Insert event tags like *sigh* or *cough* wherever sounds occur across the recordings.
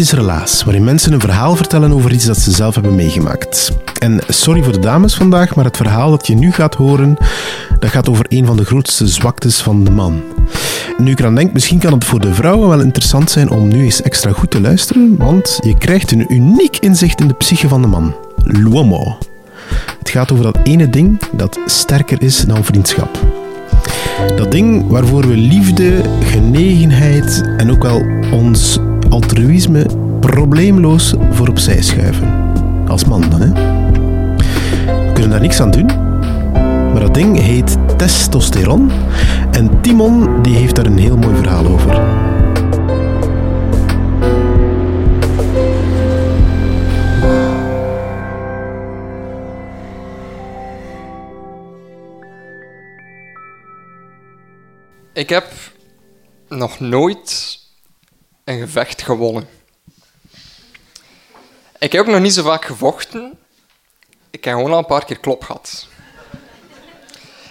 Is Relaas, waarin mensen een verhaal vertellen over iets dat ze zelf hebben meegemaakt. En sorry voor de dames vandaag, maar het verhaal dat je nu gaat horen, dat gaat over een van de grootste zwaktes van de man. Nu ik eraan denk, misschien kan het voor de vrouwen wel interessant zijn om nu eens extra goed te luisteren, want je krijgt een uniek inzicht in de psyche van de man. L'uomo. Het gaat over dat ene ding dat sterker is dan vriendschap. Dat ding waarvoor we liefde, genegenheid en ook wel ons altruïsme probleemloos voor opzij schuiven. Als man dan, hè. We kunnen daar niks aan doen. Maar dat ding heet testosteron. En Timon die heeft daar een heel mooi verhaal over. Ik heb nog nooit een gevecht gewonnen. Ik heb ook nog niet zo vaak gevochten. Ik heb gewoon al een paar keer klop gehad.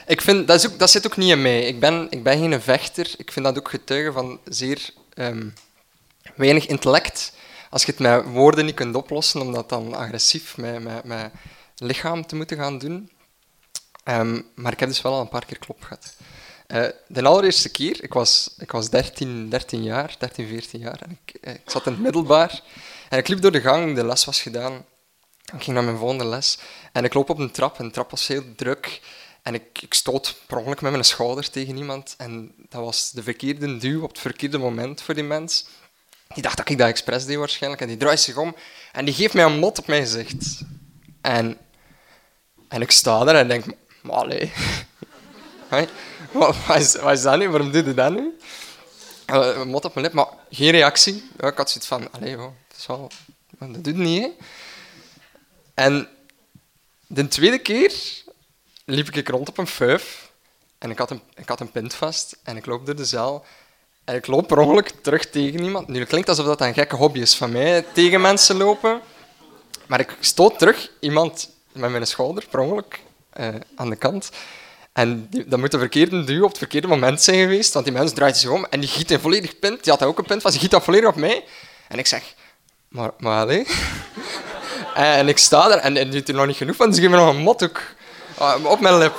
Ik vind, dat, ook, dat zit ook niet in mij. Ik ben, ik ben geen vechter. Ik vind dat ook getuigen van zeer ehm, weinig intellect. Als je het met woorden niet kunt oplossen, om dat dan agressief met, met, met lichaam te moeten gaan doen. Um, maar ik heb dus wel al een paar keer klop gehad. Uh, de allereerste keer, ik was, ik was 13, 13 jaar, 13, 14 jaar, en ik, eh, ik zat in het middelbaar en ik liep door de gang, de les was gedaan. Ik ging naar mijn volgende les en ik loop op een trap en de trap was heel druk en ik, ik stoot per ongeluk met mijn schouder tegen iemand en dat was de verkeerde duw op het verkeerde moment voor die mens. Die dacht dat ik dat expres deed waarschijnlijk en die draait zich om en die geeft mij een mot op mijn gezicht. En, en ik sta daar en denk, maar allee. *laughs* *laughs* wat, is, wat dat nu? Waarom doe je dat nu? Een mot op mijn lip, maar geen reactie. Ik had zoiets van, allee, dat, is dat doet niet. En de tweede keer liep ik rond op een fuif en ik had een, ik had een pint vast en ik loop door de zaal en ik loop per ongeluk terug tegen iemand. Nu, het klinkt alsof dat een gekke hobby is van mij, tegen mensen lopen. Maar ik stoot terug iemand met mijn schouder, per ongeluk, uh, aan de kant. En die, dat moet de verkeerde duw op het verkeerde moment zijn geweest, want die mens draait zich om en die giet een volledig pint. Die had ook een pint van, die giet dat volledig op mij. En ik zeg, maar, maar allee. *laughs* en ik sta daar en, en die er nog niet genoeg van, geef me nog een mot uh, op mijn lip.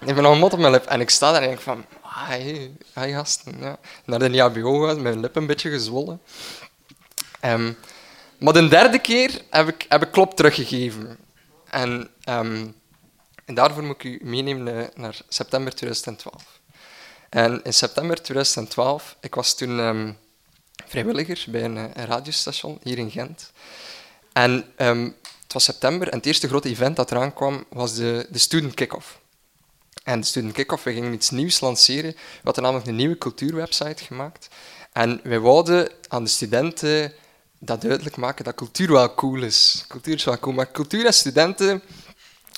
Ik heb nog een mot op mijn lip. En ik sta daar en denk van, hi, hi gasten. Ja. Naar de NIABO gegaan, mijn lip een beetje gezwollen. Um, maar de derde keer heb ik, heb ik klop teruggegeven. En... Um, en daarvoor moet ik u meenemen naar september 2012. En in september 2012, ik was toen um, vrijwilliger bij een, een, radiostation hier in Gent. En um, het was september en het eerste grote event dat eraan kwam was de, de Student Kick-Off. En de Student Kick-Off, we gingen iets nieuws lanceren. We hadden namelijk een nieuwe cultuurwebsite gemaakt. En wij wouden aan de studenten dat duidelijk maken dat cultuur wel cool is. Cultuur is wel cool, maar cultuur en studenten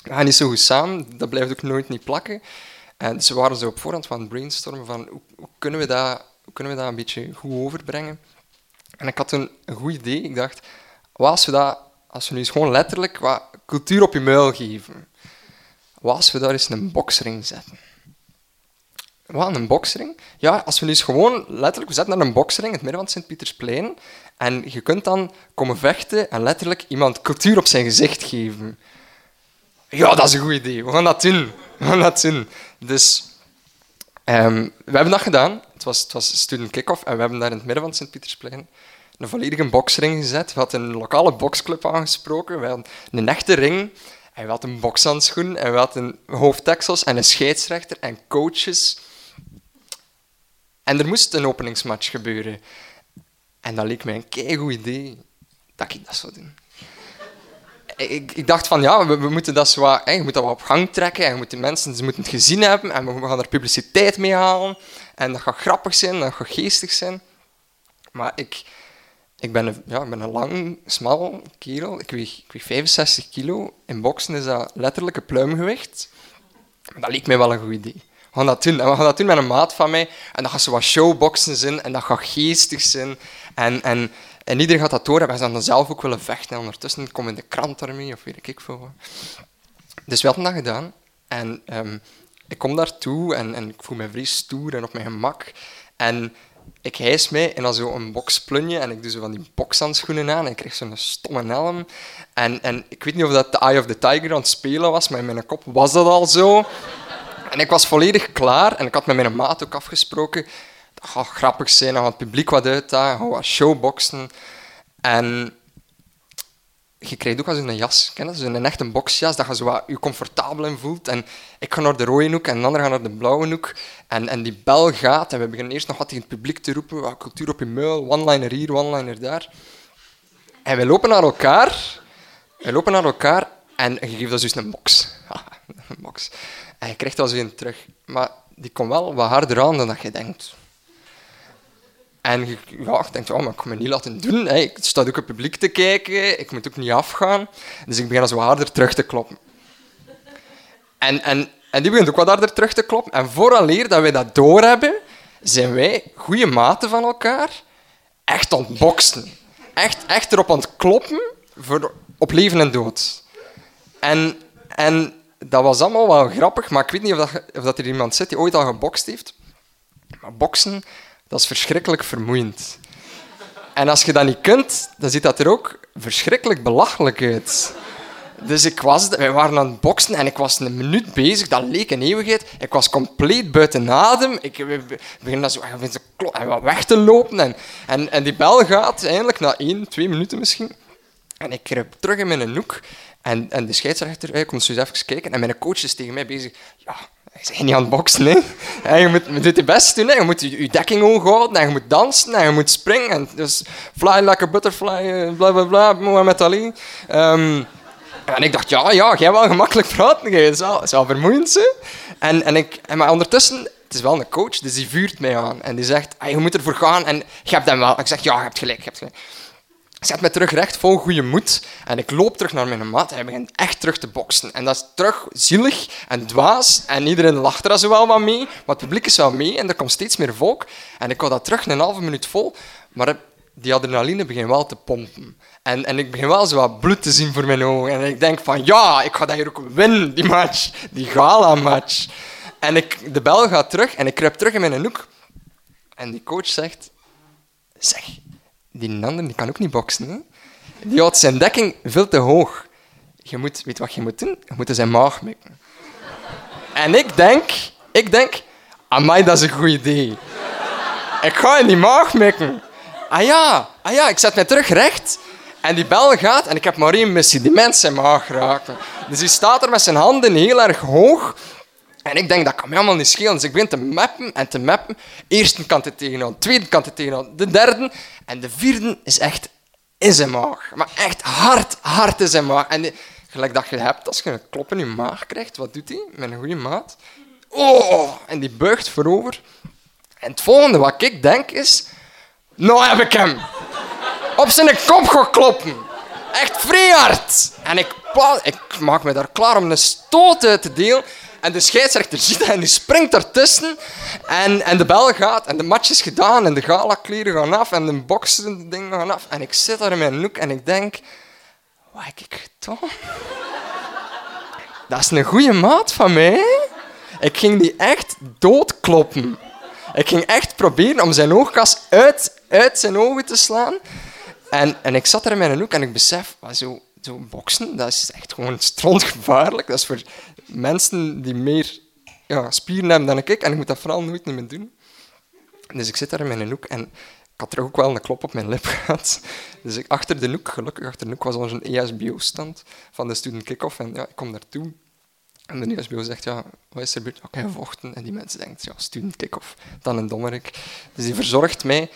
gaan niet zo goed samen, dat blijft ook nooit niet plakken. En ze waren zo op voorhand van het brainstormen van hoe, kunnen we dat, kunnen we dat een beetje goed overbrengen. En ik had toen een goed idee. Ik dacht, wat als we, dat, als we nu eens gewoon letterlijk wat cultuur op je muil geven? Wat als we daar eens een boksring zetten? Wat, een boksring? Ja, als we nu eens gewoon letterlijk, we zetten naar een boksring in het midden van Sint-Pietersplein en je kunt dan komen vechten en letterlijk iemand cultuur op zijn gezicht geven. Ja, dat is een goed idee. We gaan dat doen. We gaan dat doen. Dus um, we hebben dat gedaan. Het was, het was student kick-off en we hebben daar in het midden van Sint-Pietersplein een volledige boksring gezet. We hadden een lokale boksclub aangesproken. We hadden een echte ring. En we hadden een bokshandschoen en we hadden hoofddeksels en een scheidsrechter en coaches. En er moest een openingsmatch gebeuren. En dat leek mij een keigoed idee dat ik dat zou doen. Ik, ik dacht van, ja, we, moeten dat zo wat, je moet dat wat op gang trekken en je moet de mensen ze moeten het gezien hebben en we, gaan er publiciteit mee halen. En dat gaat grappig zijn, dat gaat geestig zijn. Maar ik, ik, ben, een, ja, ik ben een lang, smal kerel. Ik weeg, ik weeg 65 kilo. In boksen is dat letterlijk een pluimgewicht. Dat leek mij wel een goed idee. We gaan dat doen. En we gaan dat doen met een maat van mij. En dat gaat zo wat showboxen zijn. En dat gaat geestig zijn. En, en, en iedereen gaat dat door. En wij zijn dan zelf ook willen vechten. En ondertussen kom in de krant daarmee, of weet ik veel wat. Dus we hadden dat gedaan. En um, ik kom daartoe en, en ik voel me vrij stoer en op mijn gemak. En ik hijs mij in zo een boksplunje en ik doe zo van die bokshandschoenen aan en ik krijg zo'n stomme helm. En, en ik weet niet of dat The Eye of the Tiger aan het spelen was, maar in mijn kop was dat al zo. En ik was volledig klaar en ik had met mijn maat ook afgesproken. Dat gaat grappig zijn, gaat het publiek wat uitdagen, gaan wat showboxen. En je krijgt ook als een jas, ken? Een echte boxjas, dat je zo wat je comfortabel in voelt. En ik ga naar de rode hoek en de ander gaat naar de blauwe hoek. En, en die bel gaat en we beginnen eerst nog wat tegen het publiek te roepen. Wat cultuur op je muil, one-liner hier, one-liner daar. En we lopen naar elkaar. We lopen naar elkaar en je geeft ons dus een box. *laughs* een box. En je krijgt als een terug. Maar die komt wel wat harder aan dan dat je denkt. En je, ja, ik denk, oh, maar ik kan me niet laten doen. Hè. Ik sta ook het publiek te kijken, ik moet ook niet afgaan. Dus ik begin als harder terug te kloppen. En, en, en die begint ook wat harder terug te kloppen. En vooraleer dat wij dat doorhebben, zijn wij goede maten van elkaar echt ontboksen. Echt, echt erop aan het kloppen voor, op leven en dood. En, en dat was allemaal wel grappig, maar ik weet niet of, dat, of dat er iemand zit die ooit al gebokst heeft. Maar boksen dat is verschrikkelijk vermoeiend. En als je dat niet kunt, dan ziet dat er ook verschrikkelijk belachelijk uit. Dus ik was, wij waren aan het boksen en ik was een minuut bezig. Dat leek een eeuwigheid. Ik was compleet buiten adem. Ik begin dan zo weg te lopen. En, en, en die bel gaat eindelijk na één, twee minuten misschien. En ik kruip terug in mijn hoek. En, en de scheidsrechter hij komt zo eens even kijken. En mijn coach is tegen mij bezig. Ja, je bent niet aan het boksen, hè. je moet, je best doen. Je moet je, je dekking hoog houden, en je moet dansen, en je moet springen. En dus fly like a butterfly, bla bla bla, Muhammad Ali. Um, en ik dacht, ja, ja, jij wel gemakkelijk praten. Het is wel, is vermoeiend, hè. En, en ik, en maar ondertussen, het is wel een coach, dus die vuurt mij aan. En die zegt, ah, je moet ervoor gaan. En je hebt hem wel. Ik zeg, ja, je hebt gelijk, je hebt gelijk. Zet me terug recht, vol goede moed. En ik loop terug naar mijn maat en hij begint echt terug te boksen. En dat is terug zielig en dwaas. En iedereen lacht er zo wel wat mee. Maar het publiek is wel mee en er komt steeds meer volk. En ik hou dat terug een halve minuut vol. Maar die adrenaline begint wel te pompen. En, en ik begin wel zo wat bloed te zien voor mijn ogen. En ik denk van, ja, ik ga dat hier ook winnen, die match. Die gala-match. En ik, de bel gaat terug en ik kruip terug in mijn hoek. En die coach zegt... Zeg, die ander die kan ook niet boksen. Hè? Die houdt zijn dekking veel te hoog. Je moet, weet wat je moet doen? Je moet zijn maag mikken. En ik denk, ik denk, amai, dat is een goed idee. Ik ga in die maag mikken. Ah ja, ah ja, ik zet mij terug recht. En die bel gaat en ik heb maar één missie, die mensen zijn maag raken. Dus hij staat er met zijn handen heel erg hoog en ik denk, dat kan mij allemaal niet schelen. Dus ik begin te mappen en te mappen. Eerste kant het tegenhouden, tweede kant het tegenhouden, de derde. En de vierde is echt in zijn maag. Maar echt hard, hard in zijn maag. En gelijk dat je hebt, als je een klop in je maag krijgt, wat doet hij met een goede maat? Oh, en die buigt voorover. En het volgende wat ik denk is... Nou heb ik hem. Op zijn kop gekloppen. Echt vrij hard. En ik, ik maak me daar klaar om een stoot uit te delen. En de scheidsrechter ziet dat en die springt ertussen. En, en de bel gaat en de match is gedaan en de galakleren gaan af en de boksen dingen gaan af. En ik zit daar in mijn hoek en ik denk, wat heb ik gedaan? Dat is een goede maat van mij. Ik ging die echt doodkloppen. Ik ging echt proberen om zijn oogkas uit, uit zijn ogen te slaan. En, en ik zat er in mijn hoek en ik besef, zo, zo boksen, dat is echt gewoon strontgevaarlijk. Dat is voor mensen die meer ja, spieren hebben dan ik. En ik moet dat vooral nooit meer doen. Dus ik zit daar in mijn hoek en ik had er ook wel een klop op mijn lip *laughs* gehad. Dus ik, achter de hoek, gelukkig achter de hoek, was onze ESBO-stand van de Student Kick-Off. En ja, ik kom daartoe. En de SBO zegt, ja, wat is er gebeurd? Oké, gevochten. En die mensen denken, ja, studentik of dan een dommerik. Dus die verzorgt mij.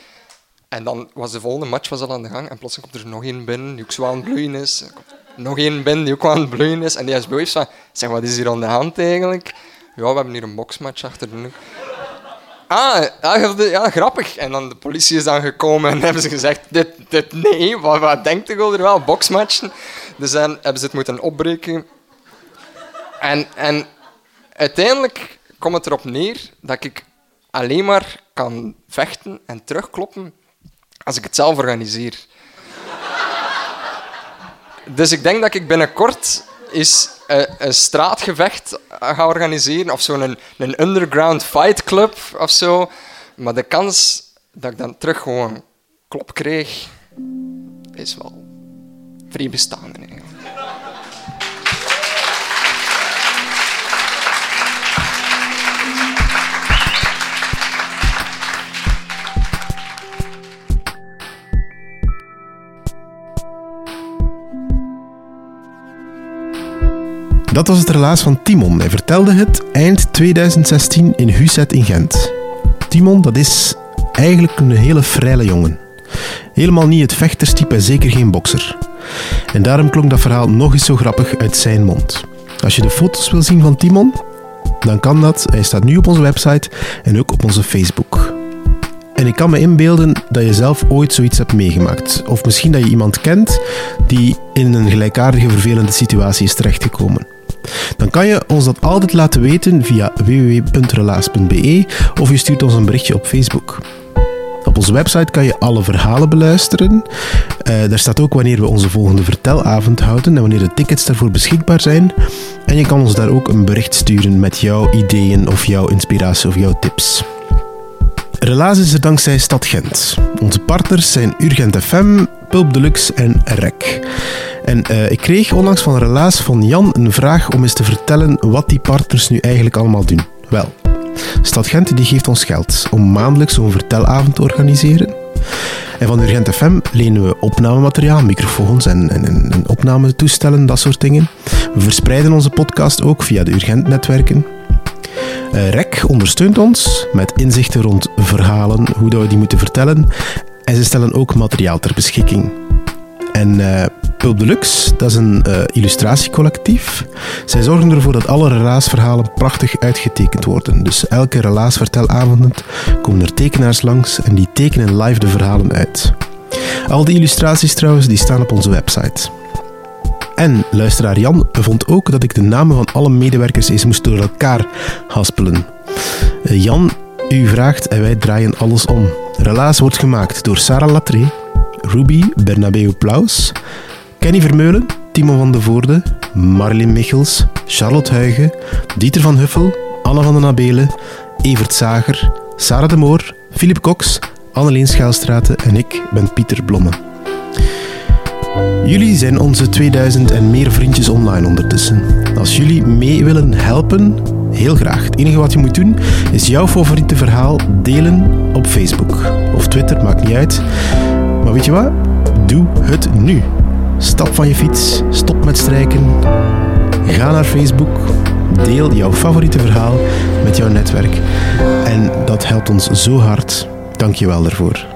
En dan was de volgende match was al aan de gang. En plotseling komt er nog één binnen die ook zo aan het bloeien is. Nog één binnen die ook aan het bloeien is. En die SBO heeft van, zeg, wat is hier aan de hand eigenlijk? Ja, we hebben hier een boksmatch achter de rug. Ah, ja, grappig. En dan de politie is dan gekomen en *laughs* hebben ze gezegd, dit, dit nee, wat, wat denkt u over wel, boksmatchen? Dus dan hebben ze het moeten opbreken. En, en uiteindelijk komt het erop neer dat ik alleen maar kan vechten en terugkloppen als ik het zelf organiseer. dus ik denk dat ik binnenkort is een, een straatgevecht ga organiseren of zo'n een, een underground fight club of zo. Maar de kans dat ik dan terug gewoon klop kreeg, is wel vrij bestaande. Dat was het relaas van Timon. Hij vertelde het eind 2016 in Huset in Gent. Timon, dat is eigenlijk een hele freile jongen. Helemaal niet het vechterstype en zeker geen bokser. En daarom klonk dat verhaal nog eens zo grappig uit zijn mond. Als je de foto's wil zien van Timon, dan kan dat. Hij staat nu op onze website en ook op onze Facebook. En ik kan me inbeelden dat je zelf ooit zoiets hebt meegemaakt. Of misschien dat je iemand kent die in een gelijkaardige vervelende situatie is terechtgekomen. Dan kan je ons dat altijd laten weten via www.relaas.be of je stuurt ons een berichtje op Facebook. Op onze website kan je alle verhalen beluisteren. Uh, daar staat ook wanneer we onze volgende vertelavond houden en wanneer de tickets daarvoor beschikbaar zijn. En je kan ons daar ook een bericht sturen met jouw ideeën of jouw inspiratie of jouw tips. Relaas is er dankzij Stad Gent. Onze partners zijn Urgent FM, Pulp Deluxe en REC. En uh, ik kreeg onlangs van Relaas van Jan een vraag om eens te vertellen wat die partners nu eigenlijk allemaal doen. Wel, Stad Gent die geeft ons geld om maandelijks zo'n vertelavond te organiseren. En van Urgent FM lenen we opnamemateriaal, microfoons en, en, en opnametoestellen, dat soort dingen. We verspreiden onze podcast ook via de Urgent-netwerken. Uh, REC ondersteunt ons met inzichten rond verhalen, hoe dat we die moeten vertellen. En ze stellen ook materiaal ter beschikking. En uh, Pulp Deluxe, dat is een uh, illustratiecollectief. Zij zorgen ervoor dat alle relaasverhalen prachtig uitgetekend worden. Dus elke relaasvertelavond komen er tekenaars langs en die tekenen live de verhalen uit. Al die illustraties trouwens, die staan op onze website. En luisteraar Jan vond ook dat ik de namen van alle medewerkers eens moest door elkaar haspelen. Uh, Jan, u vraagt en wij draaien alles om. Relaas wordt gemaakt door Sarah Latré, Ruby Bernabeu Plaus, Kenny Vermeulen, Timo van de Voorde, Marlin Michels, Charlotte Huigen, Dieter van Huffel, Anne van den Abelen, Evert Zager, Sarah de Moor, Philip Cox, Anneleen Schaalstraten en ik ben Pieter Blomme. Jullie zijn onze 2000 en meer vriendjes online ondertussen. Als jullie mee willen helpen, heel graag. Het enige wat je moet doen is jouw favoriete verhaal delen op Facebook of Twitter, maakt niet uit. Maar weet je wat? Doe het nu. Stap van je fiets, stop met strijken, ga naar Facebook, deel jouw favoriete verhaal met jouw netwerk. En dat helpt ons zo hard. Dank je wel daarvoor.